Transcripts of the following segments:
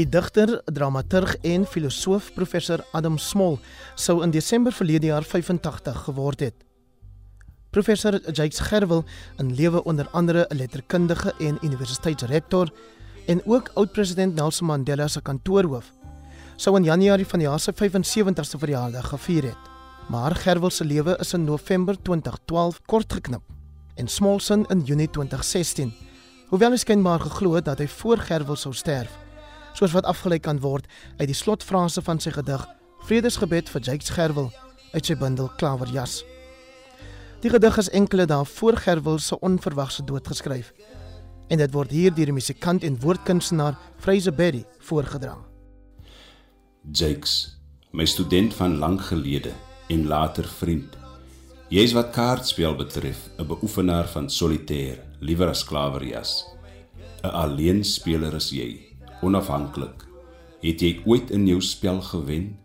Die digter, dramaturg en filosoof professor Adam Smol sou in Desember verlede jaar 85 geword het. Professor Jakes Gerwel, in lewe onder andere 'n letterkundige en universiteitsrektor en ook oud-president Nelson Mandela se kantoorhoof, sou in Januarie van die jaar sy 75ste verjaardag gevier het. Maar Gerwel se lewe is in November 2012 kortgeknip en Smolson in Junie 2016. Hoewel is kenbaar geglo dat hy voor Gerwel sou sterf soos wat afgelei kan word uit die slotfrase van sy gedig Vredesgebed vir Jakes Gerwel uit sy bundel Klaverjas. Die gedig is enkele dae voor Gerwel se onverwagse dood geskryf en dit word hier deur die musikant en woordkunstenaar Fraser Berry voorgedra. Jakes, my student van lank gelede en later vriend. Jy is wat kaartspel betref 'n beoefenaar van solitaire, liewer as klaverjas. 'n Alleenspeler is jy onafhanklik. Het jy ooit in jou spel gewen?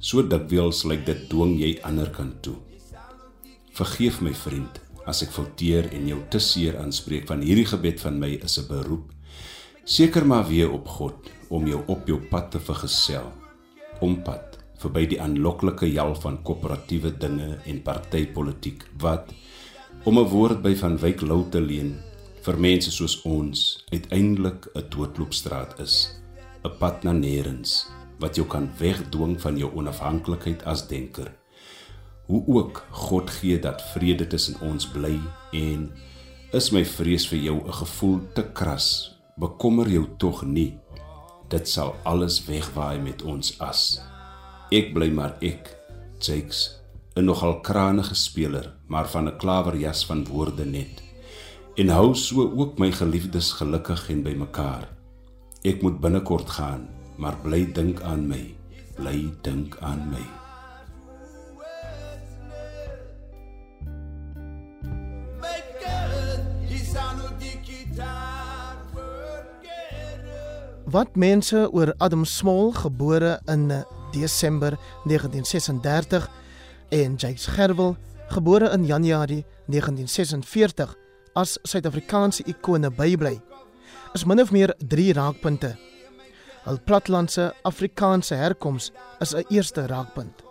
So dikwels lyk dit dwing jy ander kant toe. Vergeef my vriend as ek fouteer en jou te seer aanspreek van hierdie gebed van my is 'n beroep. Seker maar weer op God om jou op jou pad te vergesel. Ompad verby die aanloklike jal van koöperatiewe dinge en partytetiek wat om 'n woord by van Wyk Lou te leen vir mense soos ons uiteindelik 'n doodloopstraat is, 'n pad na nêrens wat jou kan wegdwing van jou onafhanklikheid as denker. Hoe ook God gee dat vrede tussen ons bly en is my vrees vir jou 'n gevoel te kras, bekommer jou tog nie. Dit sal alles wegwaai met ons as. Ek bly maar ek, Jakes, 'n nogal kranige speler, maar van 'n klaverjas van woorde net en hou so ook my geliefdes gelukkig en bymekaar. Ek moet binnekort gaan, maar bly dink aan my. Bly dink aan my. Wat mense oor Adam Small gebore in Desember 1936 en Jakes Gerwel gebore in Januarie 1946 as Suid-Afrikaanse ikone bybly, is min of meer 3 raakpunte. Hul platlandse Afrikaanse herkoms is 'n eerste raakpunt.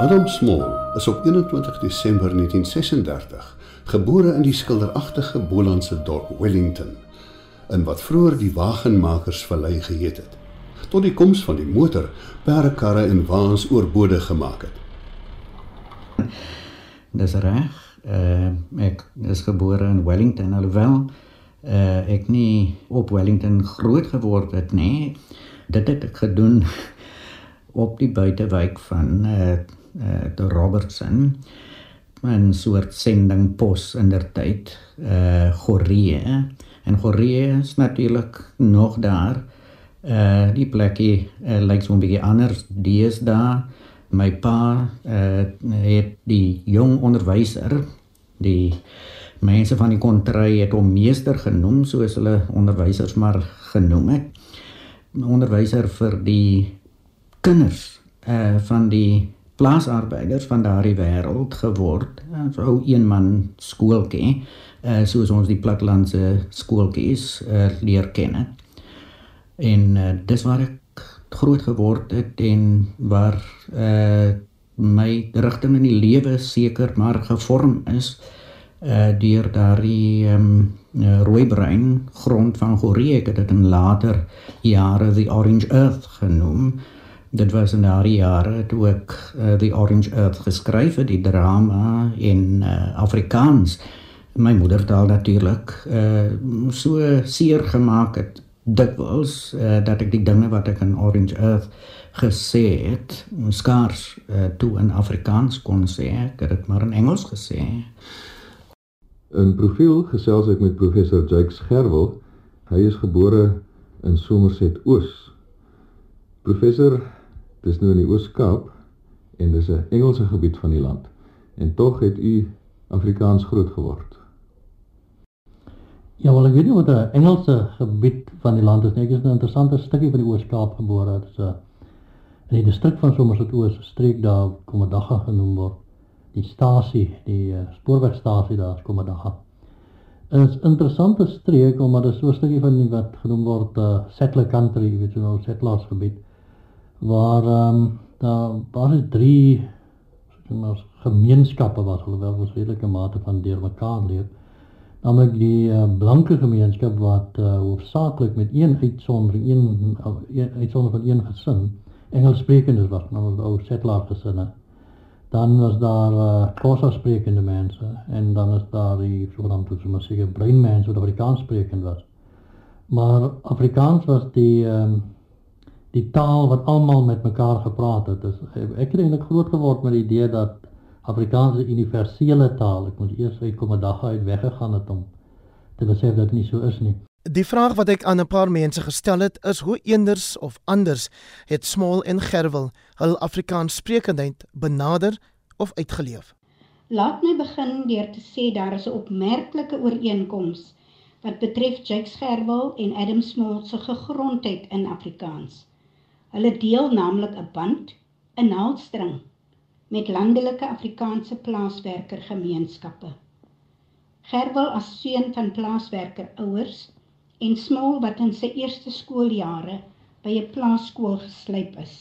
Adam Small is op 21 Desember 1936 gebore in die skilderagtige Bolandse dorp Wellington in wat vroeër die wagenmakersvallei geheet het tot die koms van die motor perdekarre en waans oorbodig gemaak het. Dis reg. Uh, ek is gebore in Wellington alhoewel uh, ek nie op Wellington groot geword het nie. Dit het ek gedoen op die buitewyk van uh, uh, die Robertson 'n soort sendingpos in der tyd uh Goree En Goree is natuurlik nog daar. Uh die plekie uh, lyk so 'n bietjie anders deesdae. My pa uh het die jong onderwyser, die mense van die kontry het hom meester genoem soos hulle onderwysers maar genoem het. Onderwyser vir die kinders uh van die plaasarbeiders van daardie wêreld geword. 'n ou een man skooltjie uh, soos ons die platlandse skooltjies uh, leer ken. En uh, dis waar ek groot geword het en waar uh, my rigting in die lewe seker maar gevorm is uh, deur daardie um, uh, rooi brein grond van Goree. Ek het dit in later jare the orange earth genoem. Dit was in daardie jare toe ek uh, the orange earth geskryf het die drama in uh, Afrikaans my moedertaal natuurlik uh so seer gemaak het dikwels uh, dat ek die dinge wat ek in Orange Earth gesê het, skaars uh, toe in Afrikaans kon sê, ek het dit maar in Engels gesê. In profiel gesels ek met professor Jakes Gerwel. Hy is gebore in Somerset Oos. Professor, dis nou in die Oos-Kaap en dis 'n Engelse gebied van die land. En tog het u Afrikaans groot geword. Ja, wel ek weet nie wat 'n Engelse gebied van die land is nie. Ek is 'n interessante stukkie van die Oos-Kaap gebore. Dit is 'n in die distrik van Somerset Oos, streek daar Komadaga genoem word. Die stasie, die uh, spoorwegstasie daar is Komadaga. Is 'n interessante streek omdat dit so 'n stukkie van die wat genoem word uh, settler country, weet jy nou, settlers gebied waar ehm um, daar basies drie maar gemeenskappe was alhoewel ons redelike mate van deurmekaar leef. Naamlik die uh, blanke gemeenskap wat uh, hoofsaaklik met een uitsondering, een, een uitsondering van een gesin Engelssprekendes was, naamlik ou settler gesinne. Dan was daar uh, Xhosa sprekende mense en dan is daar die sogenaamde so maar seker bruin mense wat Afrikaans sprekend was. Maar Afrikaans was die um, die taal wat almal met mekaar gepraat het. Dus ek het eintlik groot geword met die idee dat Afrikaans 'n universele taal. Ek moet eers uitkom 'n dag uit weggegaan het om te besef dat dit nie so is nie. Die vraag wat ek aan 'n paar mense gestel het, is hoe eenders of anders het Small en Gerwel hul Afrikaans sprekendheid benader of uitgeleef. Laat my begin deur te sê daar is 'n opmerklike ooreenkoms wat betref Jakes Gerwel en Adam Small se gegrondheid in Afrikaans. Hulle deel naamlik 'n band, 'n naaldstring met landelike Afrikaanse plaaswerkergemeenskappe. Gerwel as seun van plaaswerker ouers en Small wat in sy eerste skooljare by 'n plaaskool geslyp is.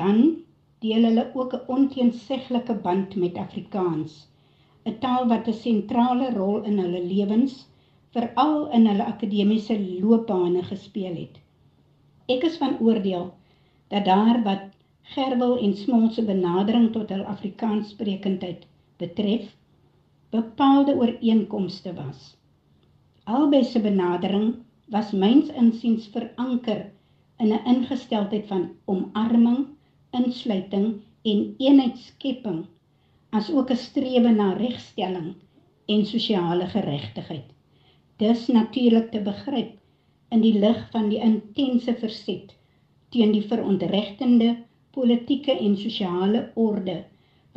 Dan deel hulle ook 'n onteenseglike band met Afrikaans, 'n taal wat 'n sentrale rol in hulle lewens, veral in hulle akademiese loopbane gespeel het. Ek is van oordeel dat daar wat Gerwel en Smol se benadering tot hul Afrikaanssprekendheid betref, bepaalde ooreenkomste was. Albei se benadering was myns insiens veranker in 'n ingesteldheid van omarming, insluiting en eenheidskepping, asook 'n strewe na regstelling en sosiale geregtigheid. Dis natuurlik te begryp in die lig van die intense verset teen die verontregtende politieke en sosiale orde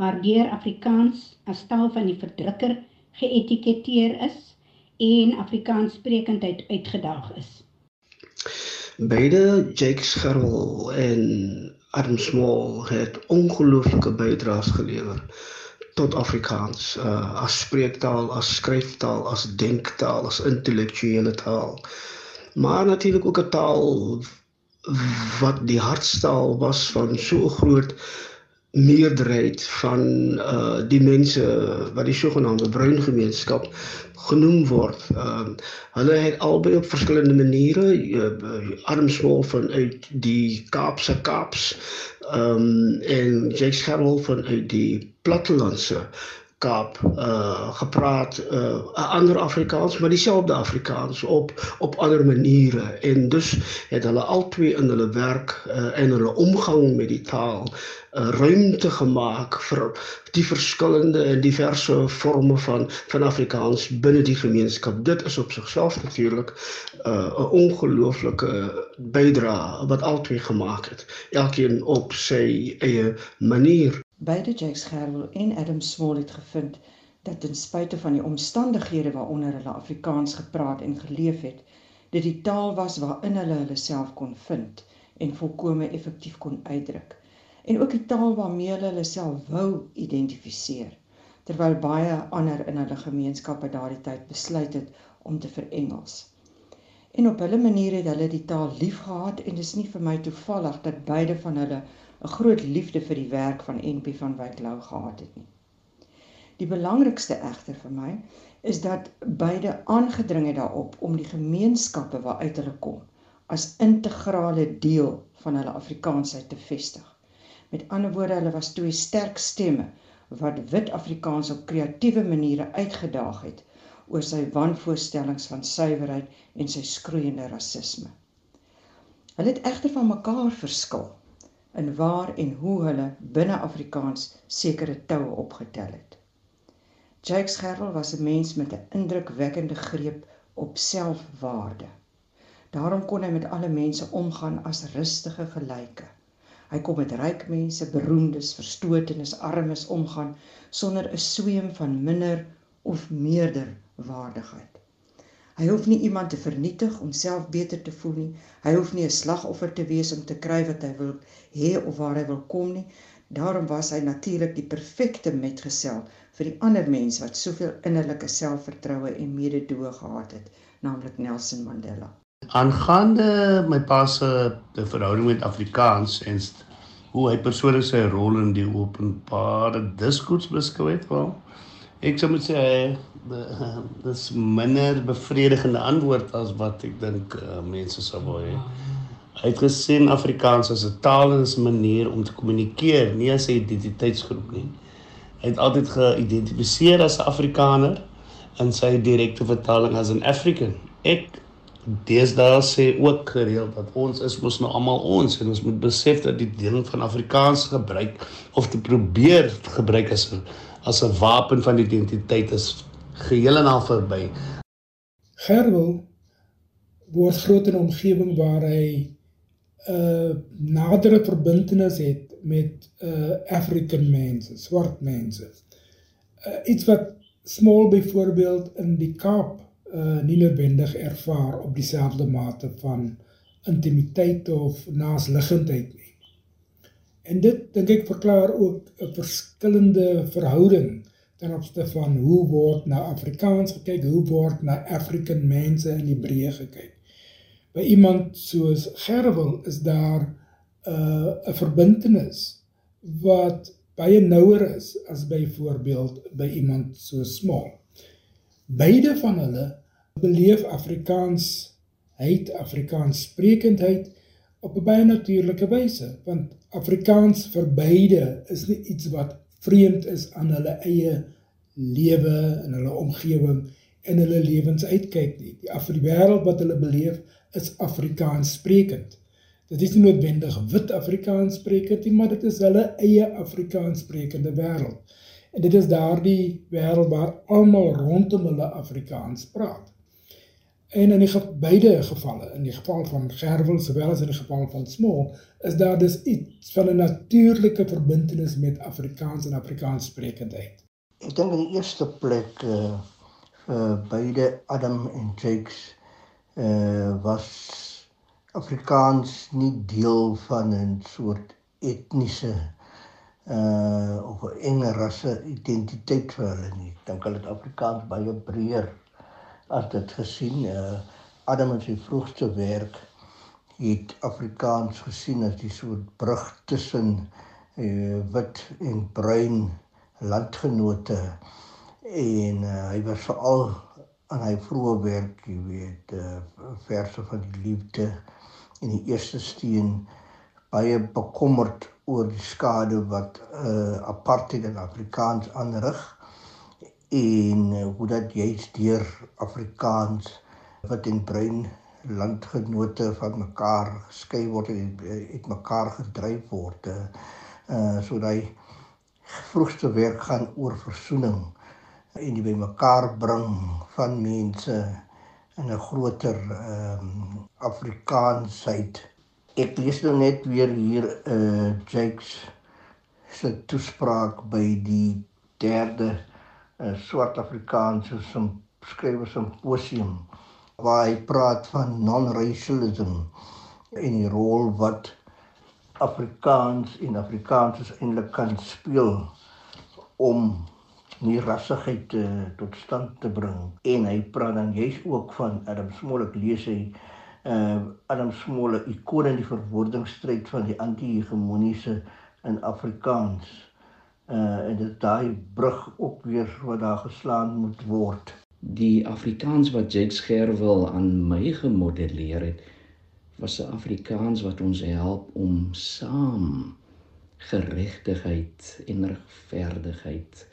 waardeur Afrikaans as taal van die verdrukker geetiketeer is en Afrikaanssprekendheid uitgedaag is. Beide Jake Scherwel en Adam Small het ongelooflike bydraes gelewer tot Afrikaans uh, as spreektaal, as skryftaal, as denktaal, as intellektuele taal maar natuurlik ook 'n taal wat die hartstaal was van so groot meerderheid van uh die mense wat die sogenaamde bruin gemeenskap genoem word. Ehm uh, hulle het albei op verskillende maniere uh, armsmol van uit die Kaapse Kaaps ehm um, en Jake Scherrel van uit die plattelandse Kaap uh gepraat uh ander Afrikaans, maar dieselfde Afrikaans op op ander maniere en dus het hulle albei in hulle werk uh en hulle omgang met die taal uh, ruimte gemaak vir die verskillende en diverse forme van van Afrikaans binne die gemeenskap. Dit is op sigself natuurlik uh 'n ongelooflike bydrae wat albei gemaak het, elkeen op sy eie manier. Beide Jakes Gerwel en Adam Small het gevind dat ten spyte van die omstandighede waaronder hulle Afrikaans gepraat en geleef het, dit die taal was waarin hulle hulle self kon vind en volkome effektief kon uitdruk. En ook die taal waarmee hulle hulle self wou identifiseer, terwyl baie ander in hulle gemeenskappe daardie tyd besluit het om te verengels. En op hulle manier het hulle die taal liefgehad en dit is nie vir my toevallig dat beide van hulle 'n groot liefde vir die werk van NP van Wyk Lou gehad het nie. Die belangrikste egter vir my is dat beide aangedring het daarop om die gemeenskappe waaruit hulle kom as integrale deel van hulle Afrikaansheid te vestig. Met ander woorde, hulle was twee sterk stemme wat wit Afrikaans op kreatiewe maniere uitgedaag het oor sy wanvoorstellings van suiwerheid en sy skroeiende rasisme. Hulle het egter van mekaar verskil in waar en hoe hulle binne Afrikaans sekere toue opgetel het. Jakes Gerwel was 'n mens met 'n indrukwekkende greep op selfwaarde. Daarom kon hy met alle mense omgaan as rustige gelyke. Hy kom met ryk mense, beroemdes, verstotenes, armes omgaan sonder 'n sweem van minder of meerder waardigheid. Hy hoef nie iemand te vernietig om self beter te voel nie. Hy hoef nie 'n slagoffer te wees om te kry wat hy wil hê of waar hy wil kom nie. Daarom was hy natuurlik die perfekte metgesel vir die ander mens wat soveel innerlike selfvertroue en mededoog gehad het, naamlik Nelson Mandela. Aangaande my pa se verhouding met Afrikaans en hoe hy persoonlik sy rol in die openbare diskurs beskou het, wel. Ek sou moet sê dis minder bevredigende antwoord as wat ek dink uh, mense sou wou hê. Hy het gesien Afrikaans as 'n taal en 'n manier om te kommunikeer, nie as 'n identiteitsgroep nie. Hy het altyd geïdentifiseer as 'n Afrikaner in sy direkte vertaling as 'n African. Ek deesdae sê ook gereeld dat ons is mos nou almal ons en ons moet besef dat die deel van Afrikaans gebruik of te probeer gebruik as 'n as 'n wapen van identiteit is geheel en al verby. Gerwel word groot in 'n omgewing waar hy 'n uh, nadere verbintenis het met uh African mense, swart mense. Uh, iets wat Small byvoorbeeld in die Kaap uh nie noodwendig ervaar op dieselfde mate van intimiteit of naasliggendheid nie. En dit dink ek verklaar ook 'n verskillende verhouding ten opsigte van hoe word na Afrikaans gekyk, hoe word na African mense in Hebreë gekyk. By iemand soos Gerwel is daar 'n uh, 'n verbintenis wat baie nouer is as byvoorbeeld by iemand so smal. Beide van hulle beleef Afrikaans heid Afrikaans sprekendheid op 'n baie natuurlike wyse want Afrikaans vir beide is nie iets wat vreemd is aan hulle eie lewe en hulle omgewing en hulle lewensuitkyk nie. Die Afriwêreld wat hulle beleef is Afrikaans sprekend. Dit is nie noodwendig wit Afrikaans sprekend nie, maar dit is hulle eie Afrikaans sprekende wêreld. En dit is daardie wêreld waar almal rondom hulle Afrikaans praat. En in die beide gevalle, in die geval van Gerwel sowel as in die geval van Small, is daar dus iets van 'n natuurlike verbintenis met Afrikaans en Afrikaans sprekendheid. Ek dink in die eerste plek uh vir beide Adam en Jakes uh was Afrikaans nie deel van 'n soort etniese uh of 'n enge rasse identiteit vir hulle nie. Ek dink hulle het Afrikaans baie breër as dit gesien uh Adam in sy vroegste werk het Afrikaans gesien as die soort brug tussen uh wit en bruin landgenote en uh, hy was veral aan hy vroeë werk jy weet uh verse van die liefde en die eerste steen baie bekommerd oor die skade wat uh apartheid in Afrikaans aanrig en uh, hoe dat juist deur Afrikaans wat in bruin landgenote van mekaar geskei word en uit mekaar gedryf word uh so hy vroegste werk gaan oor versoening en die bymekaar bring van mense in 'n groter ehm um, Afrikaansheid. Ek lees nou net weer hier uh Jakes se toespraak by die derde 'n swart Afrikaanse skrywer simposium waar hy praat van non-racialism en die rol wat Afrikaans en Afrikaners eintlik kan speel om nie rassigheid te, tot stand te bring. En hy praat dan juist ook van Adam Small ek lees hy uh, Adam Small 'n ikoon in die verwoordingsstryd van die anti-hegemoniese in Afrikaans uh en dit daai brug ook weer wat daar geslaan moet word. Die Afrikaans wat Jake Scherwel aan my gemodelleer het, was 'n Afrikaans wat ons help om saam geregtigheid en regverdigheid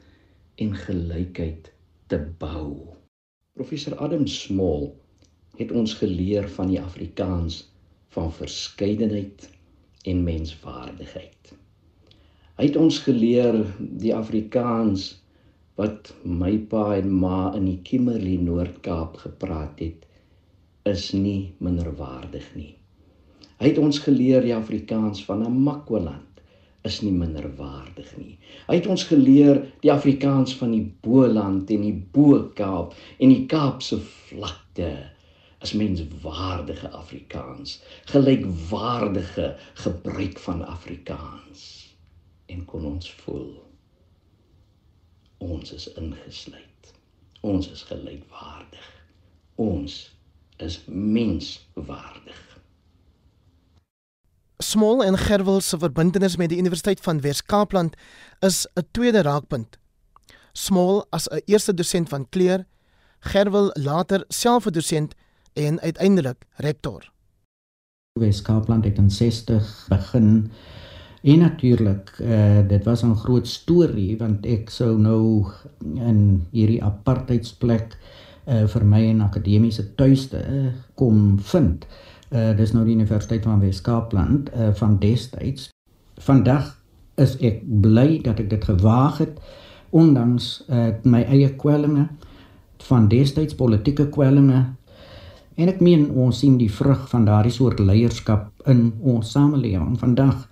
en gelykheid te bou. Professor Adam Small het ons geleer van die Afrikaans van verskeidenheid en menswaardigheid. Hy het ons geleer die Afrikaans wat my pa en ma in die Kimberley Noord-Kaap gepraat het is nie minderwaardig nie. Hy het ons geleer die Afrikaans van 'n Makwaland is nie minderwaardig nie. Hy het ons geleer die Afrikaans van die Boland en die Bo-Kaap en die Kaapse vlakte is menswaardige Afrikaans, gelykwaardige gebruik van Afrikaans. En kon ons voel ons is ingesluit. Ons is gelykwaardig. Ons is menswaardig. Small en Gerwel se verbintenis met die Universiteit van Wes-Kaapland is 'n tweede raakpunt. Small as 'n eerste dosent van kleur, Gerwel later self 'n dosent en uiteindelik rektor. Wes-Kaapland het in 60 begin en natuurlik uh, dit was 'n groot storie want ek sou nou in hierdie apartheidsplek uh, vir my 'n akademiese tuiste uh, kom vind. Uh dis nou die Universiteit van Wes-Kaapland uh van destyds. Vandag is ek bly dat ek dit gewaag het ondanks uh my eie kwellinge van destyds politieke kwellinge. En ek meen ons sien die vrug van daardie soort leierskap in ons samelewing vandag.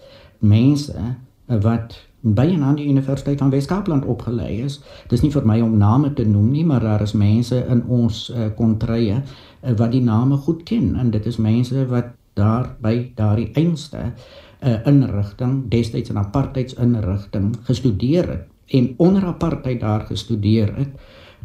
Mense wat by 'n ander universiteit van Wes-Kaapland opgelei is. Dis nie vir my om name te noem nie, maar daar is mense in ons uh, kontrye uh, wat die name goed ken en dit is mense wat daar by daardie einste uh, eh, inrigting, destyds 'n apartheids inrigting gestudeer het en onder apartheid daar gestudeer het.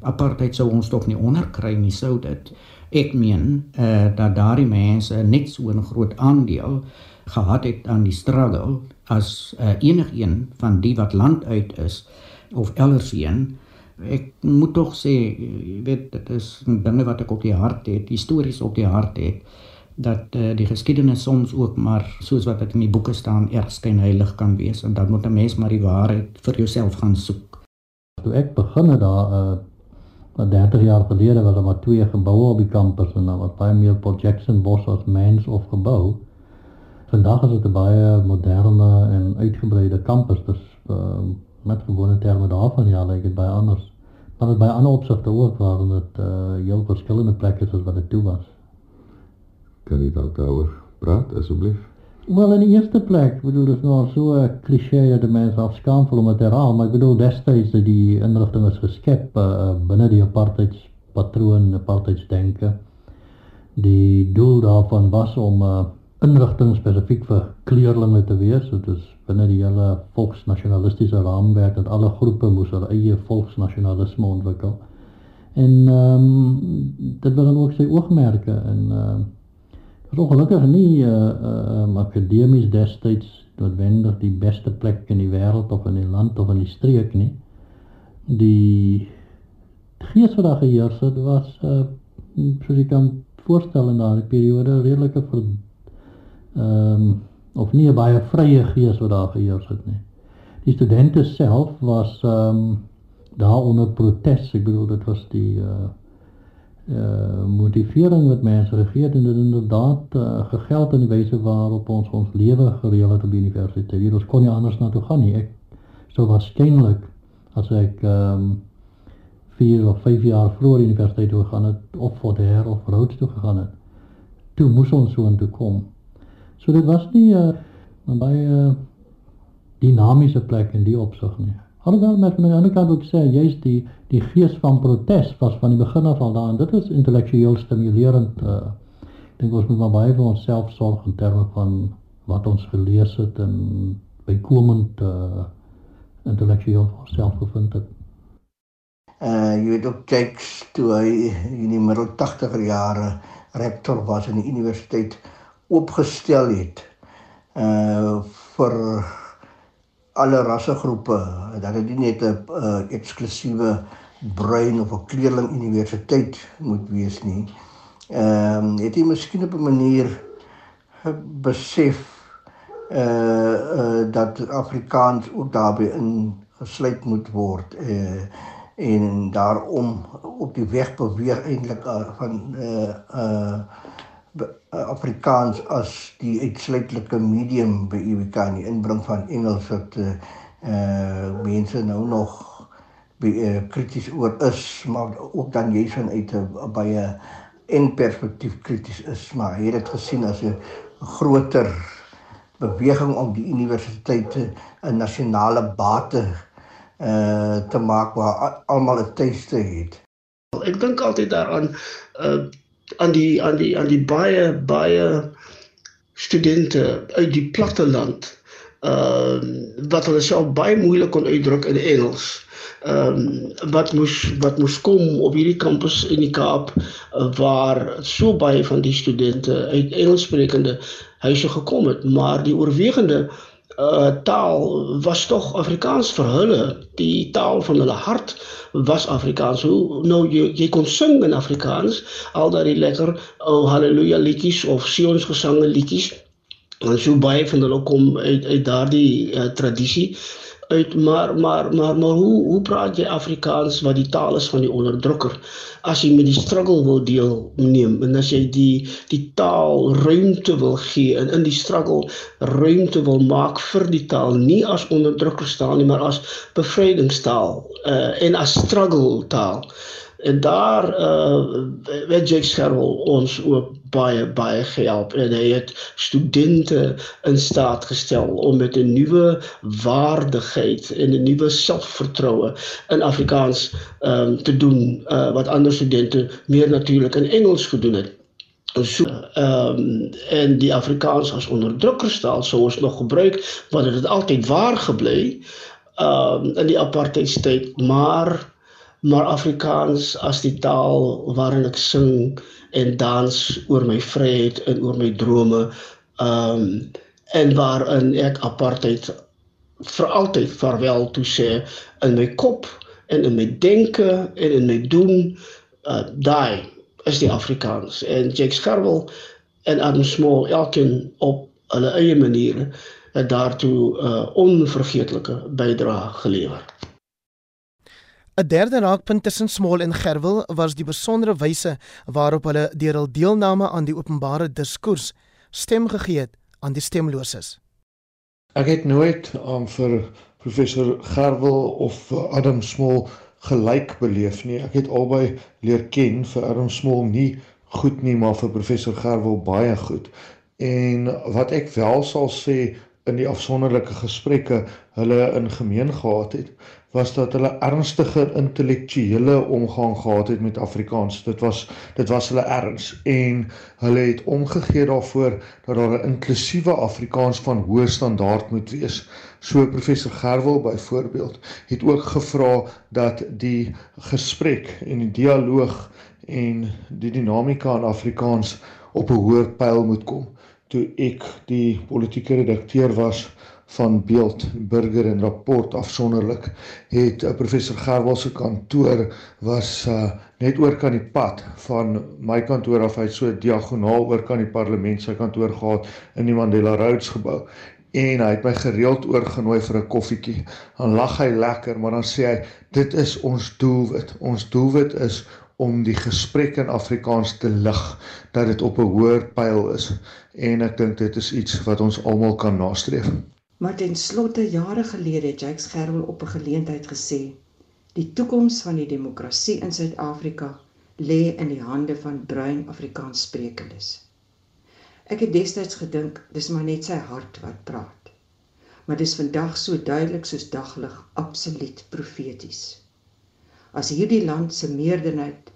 Apartheid sou ons tog nie onderkry nie sou dit. Ek meen uh, dat daardie mense net so 'n groot aandeel gehad het aan die struggle as uh, enigeen van die wat land uit is of ellersheen ek moet tog sê jy weet dit is dinge wat ek op die hart het histories op die hart het dat uh, die geskiedenis soms ook maar soos wat dit in die boeke staan erg skyn heilig kan wees en dan moet 'n mens maar die waarheid vir jouself gaan soek. Toe ek begin het daar uh, wat 30 jaar gelede was er maar twee geboue op die kampus en dan was baie meer Paul Jackson bos as mens of gebou Vandag is dit 'n baie moderne en uitgebreide kampus. Dis uh, met gewone terme daarvan ja, lyk dit baie anders. Maar dit baie ander opsigte ook waar dit uh, heel verskillende plekke is as wat dit toe was. Kan jy dalk daaroor praat asseblief? Wel in die eerste plek, bedoel dit nou so 'n klise dat die mense afskaam vir om te herhaal, maar ek bedoel destyds dat die inrigting is geskep uh, binne die apartheid patroon, apartheid denke. Die doel daarvan was om uh, inrigting spesifiek vir kleurlinge te wees. Dit is binne die hele volksnasionalistiese raamwerk dat alle groepe moes hulle eie volksnasionalisme ontwikkel. En ehm um, dit was dan ook sy oogmerke en ehm uh, is ongelukkig nie eh uh, uh, akademies destyds noodwendig die beste plek in die wêreld of in die land of in die streek nie. Die gees wat daar geheers het was eh uh, soos ek kan voorstel in daardie periode redelike ehm um, of nie 'n baie vrye gees wat daar geheers het nie. Die studente self was ehm um, daar onder protes. Ek bedoel dit was die uh uh motivering wat mense regeer en dit inderdaad uh, gegeld in die wyse waarop ons ons lewe gereël het op die universiteit. Hier ons kon nie anders na toe gaan nie. Ek sou waarskynlik as ek ehm um, 4 of 5 jaar vroeër universiteit toe gegaan het of voor die her of Rhodes toe gegaan het. Toe moes ons so intoe kom. So dit was nie 'n uh, eh, baie uh, dinamiese plek in die opsig nie. Alhoewel met aan die ander kant ook sê jy's die die gees van protes was van die begin af al daar en dit is intellektueel stimulerend. Uh, ek dink ons moet maar baie vir onsself sorg in terme van wat ons gelees het en bykomend uh, intellektueel self gevind het. Uh jy weet ook Jakes toe hy in die middel 80er jare rektor was in die universiteit opgestel het uh vir alle rassegroepe dat dit nie net 'n uh, eksklusiewe bruin of 'n kleurling universiteit moet wees nie. Ehm um, het jy miskien op 'n manier besef uh uh dat Afrikaans ook daarbey ingesluit moet word uh en daarom op die weg beweeg eintlik uh, van uh uh Afrikaans as die uitsluitlike medium by UWK en die inbring van Engels wat eh uh, mense nou nog uh, krities oor is, maar ook dan jy van uit 'n baie en perspektief krities is, maar hy het dit gesien as 'n groter beweging om die universiteite 'n nasionale bate uh te maak waar almal 'n tuiste het. Ek dink altyd daaraan uh aan die aan die aan die baie baie studente uit die platteland ehm uh, wat hulle self baie moeilik kon uitdruk in Engels. Ehm um, wat moes wat moes kom op hierdie kampus in die Kaap uh, waar so baie van die studente uit Engelssprekende huise gekom het, maar die oorwegende uh taal was tog Afrikaans vir hulle. Die taal van hulle hart was Afrikaans. Hoe nou jy jy kon sing in Afrikaans, al daai lekker oh haleluja liedjies of Sion's gesange liedjies. En so baie van hulle kom uit uit daardie uh, tradisie uit maar maar maar maar hoe hoe praat jy Afrikaans wat die taal is van die onderdrukker? As jy met die struggle wil deelneem en as jy die die taal ruimte wil gee en in die struggle ruimte wil maak vir die taal nie as onderdrukkerstaal nie maar as bevrydingstaal uh, en as struggle taal en daar uh weet Jake Scherwel ons ook baie baie gehelp. En hy het studente in staat gestel om met 'n nuwe waardigheid en 'n nuwe selfvertroue in Afrikaans um te doen uh wat ander studente meer natuurlik in Engels gedoen het. So ehm um, en die Afrikaans as onderdrukkerstaal sou ons nog gebruik want dit het altyd waar gebly ehm um, in die apartheidstyd maar maar Afrikaans as die taal waarin ek sing en dans oor my vryheid en oor my drome um en waarin ek apartheid vir altyd vaarwel toe sê in my kop en in my denke en in my doen uh, daai is die Afrikaans en Jake Scarwell en Adam Small elkeen op hulle eie maniere het daartoe 'n uh, onvergeetlike bydrae gelewer. 'n Derde raakpunt tussen Small en Gerwel was die besondere wyse waarop hulle deur hul deelname aan die openbare diskurs stem gegee het aan die stemloses. Ek het nooit um, vir professor Gerwel of Adam Small gelyk beleef nie. Ek het albei leer ken vir Adam Small nie goed nie, maar vir professor Gerwel baie goed. En wat ek wel sal sê in die afsonderlike gesprekke hulle in gemeen gehad het, was dat hulle ernstiger intellektuele omgang gehad het met Afrikaans. Dit was dit was hulle erns en hulle het omgegee daarvoor dat daar 'n inklusiewe Afrikaans van hoë standaard moet wees. So professor Gerwel byvoorbeeld het ook gevra dat die gesprek en die dialoog en die dinamika in Afrikaans op 'n hoër pyl moet kom. Toe ek die politieke redakteur was van beeld burger en rapport afsonderlik het uh, professor Gerwel se kantoor was uh, net oor kan die pad van my kantoor af. Uit so diagonaal oor kan die parlement se kantoor gehad in die Mandela Rhodes gebou. En hy het my gereeld oorgenooi vir 'n koffietjie. Dan lag hy lekker maar dan sê hy dit is ons doelwit. Ons doelwit is om die gesprek in Afrikaans te lig dat dit op 'n hoër pyl is. En ek dink dit is iets wat ons almal kan nastreef Maar ten slotte jare gelede het Jacques Gerwel op 'n geleentheid gesê: "Die toekoms van die demokrasie in Suid-Afrika lê in die hande van bruin Afrikaanssprekendes." Ek het destyds gedink dis maar net sy hart wat praat. Maar dis vandag so duidelik soos daglig absoluut profeties. As hierdie land se meerderheid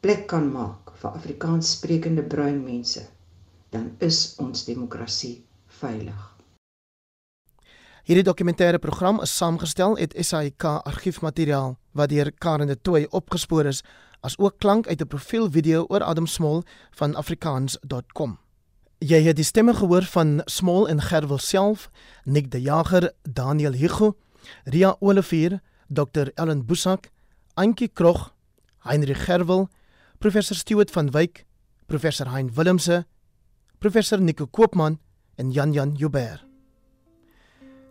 plek kan maak vir Afrikaanssprekende bruin mense, dan is ons demokrasie veilig. Hierdie dokumentêre program is saamgestel uit SAIK argiefmateriaal wat deur Karen de Tooy opgespoor is, as ook klank uit 'n profielvideo oor Adam Small van afrikaans.com. Jy het die stemme gehoor van Small en Gerwel self, Nick de Jager, Daniel Higu, Ria Olivier, Dr Ellen Busak, Antjie Krog, Heinrich Gerwel, professor Stuart van Wyk, professor Hein Willemse, professor Nico Koopman en Jan Jan Joubert.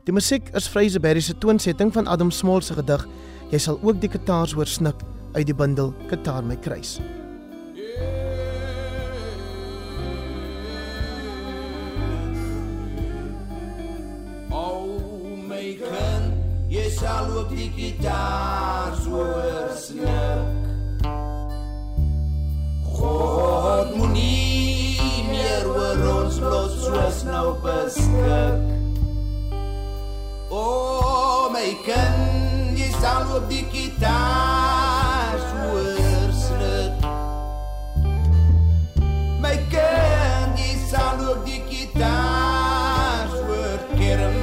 Die musiek is Fraser Berry se toonsetting van Adam Small se gedig. Jy sal ook die kitaars hoor snik uit die bundel Kitaar my kruis. Kan, jy sal op die gitaar hoor snik. God moenie meer oor ons los soos nou bes jy sal ook die gitaar so oorsnik. My kind, jy sal ook die gitaar so oorkerm.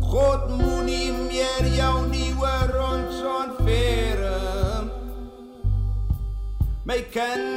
God moenie meer jou nie oor ons ontferm. My kind,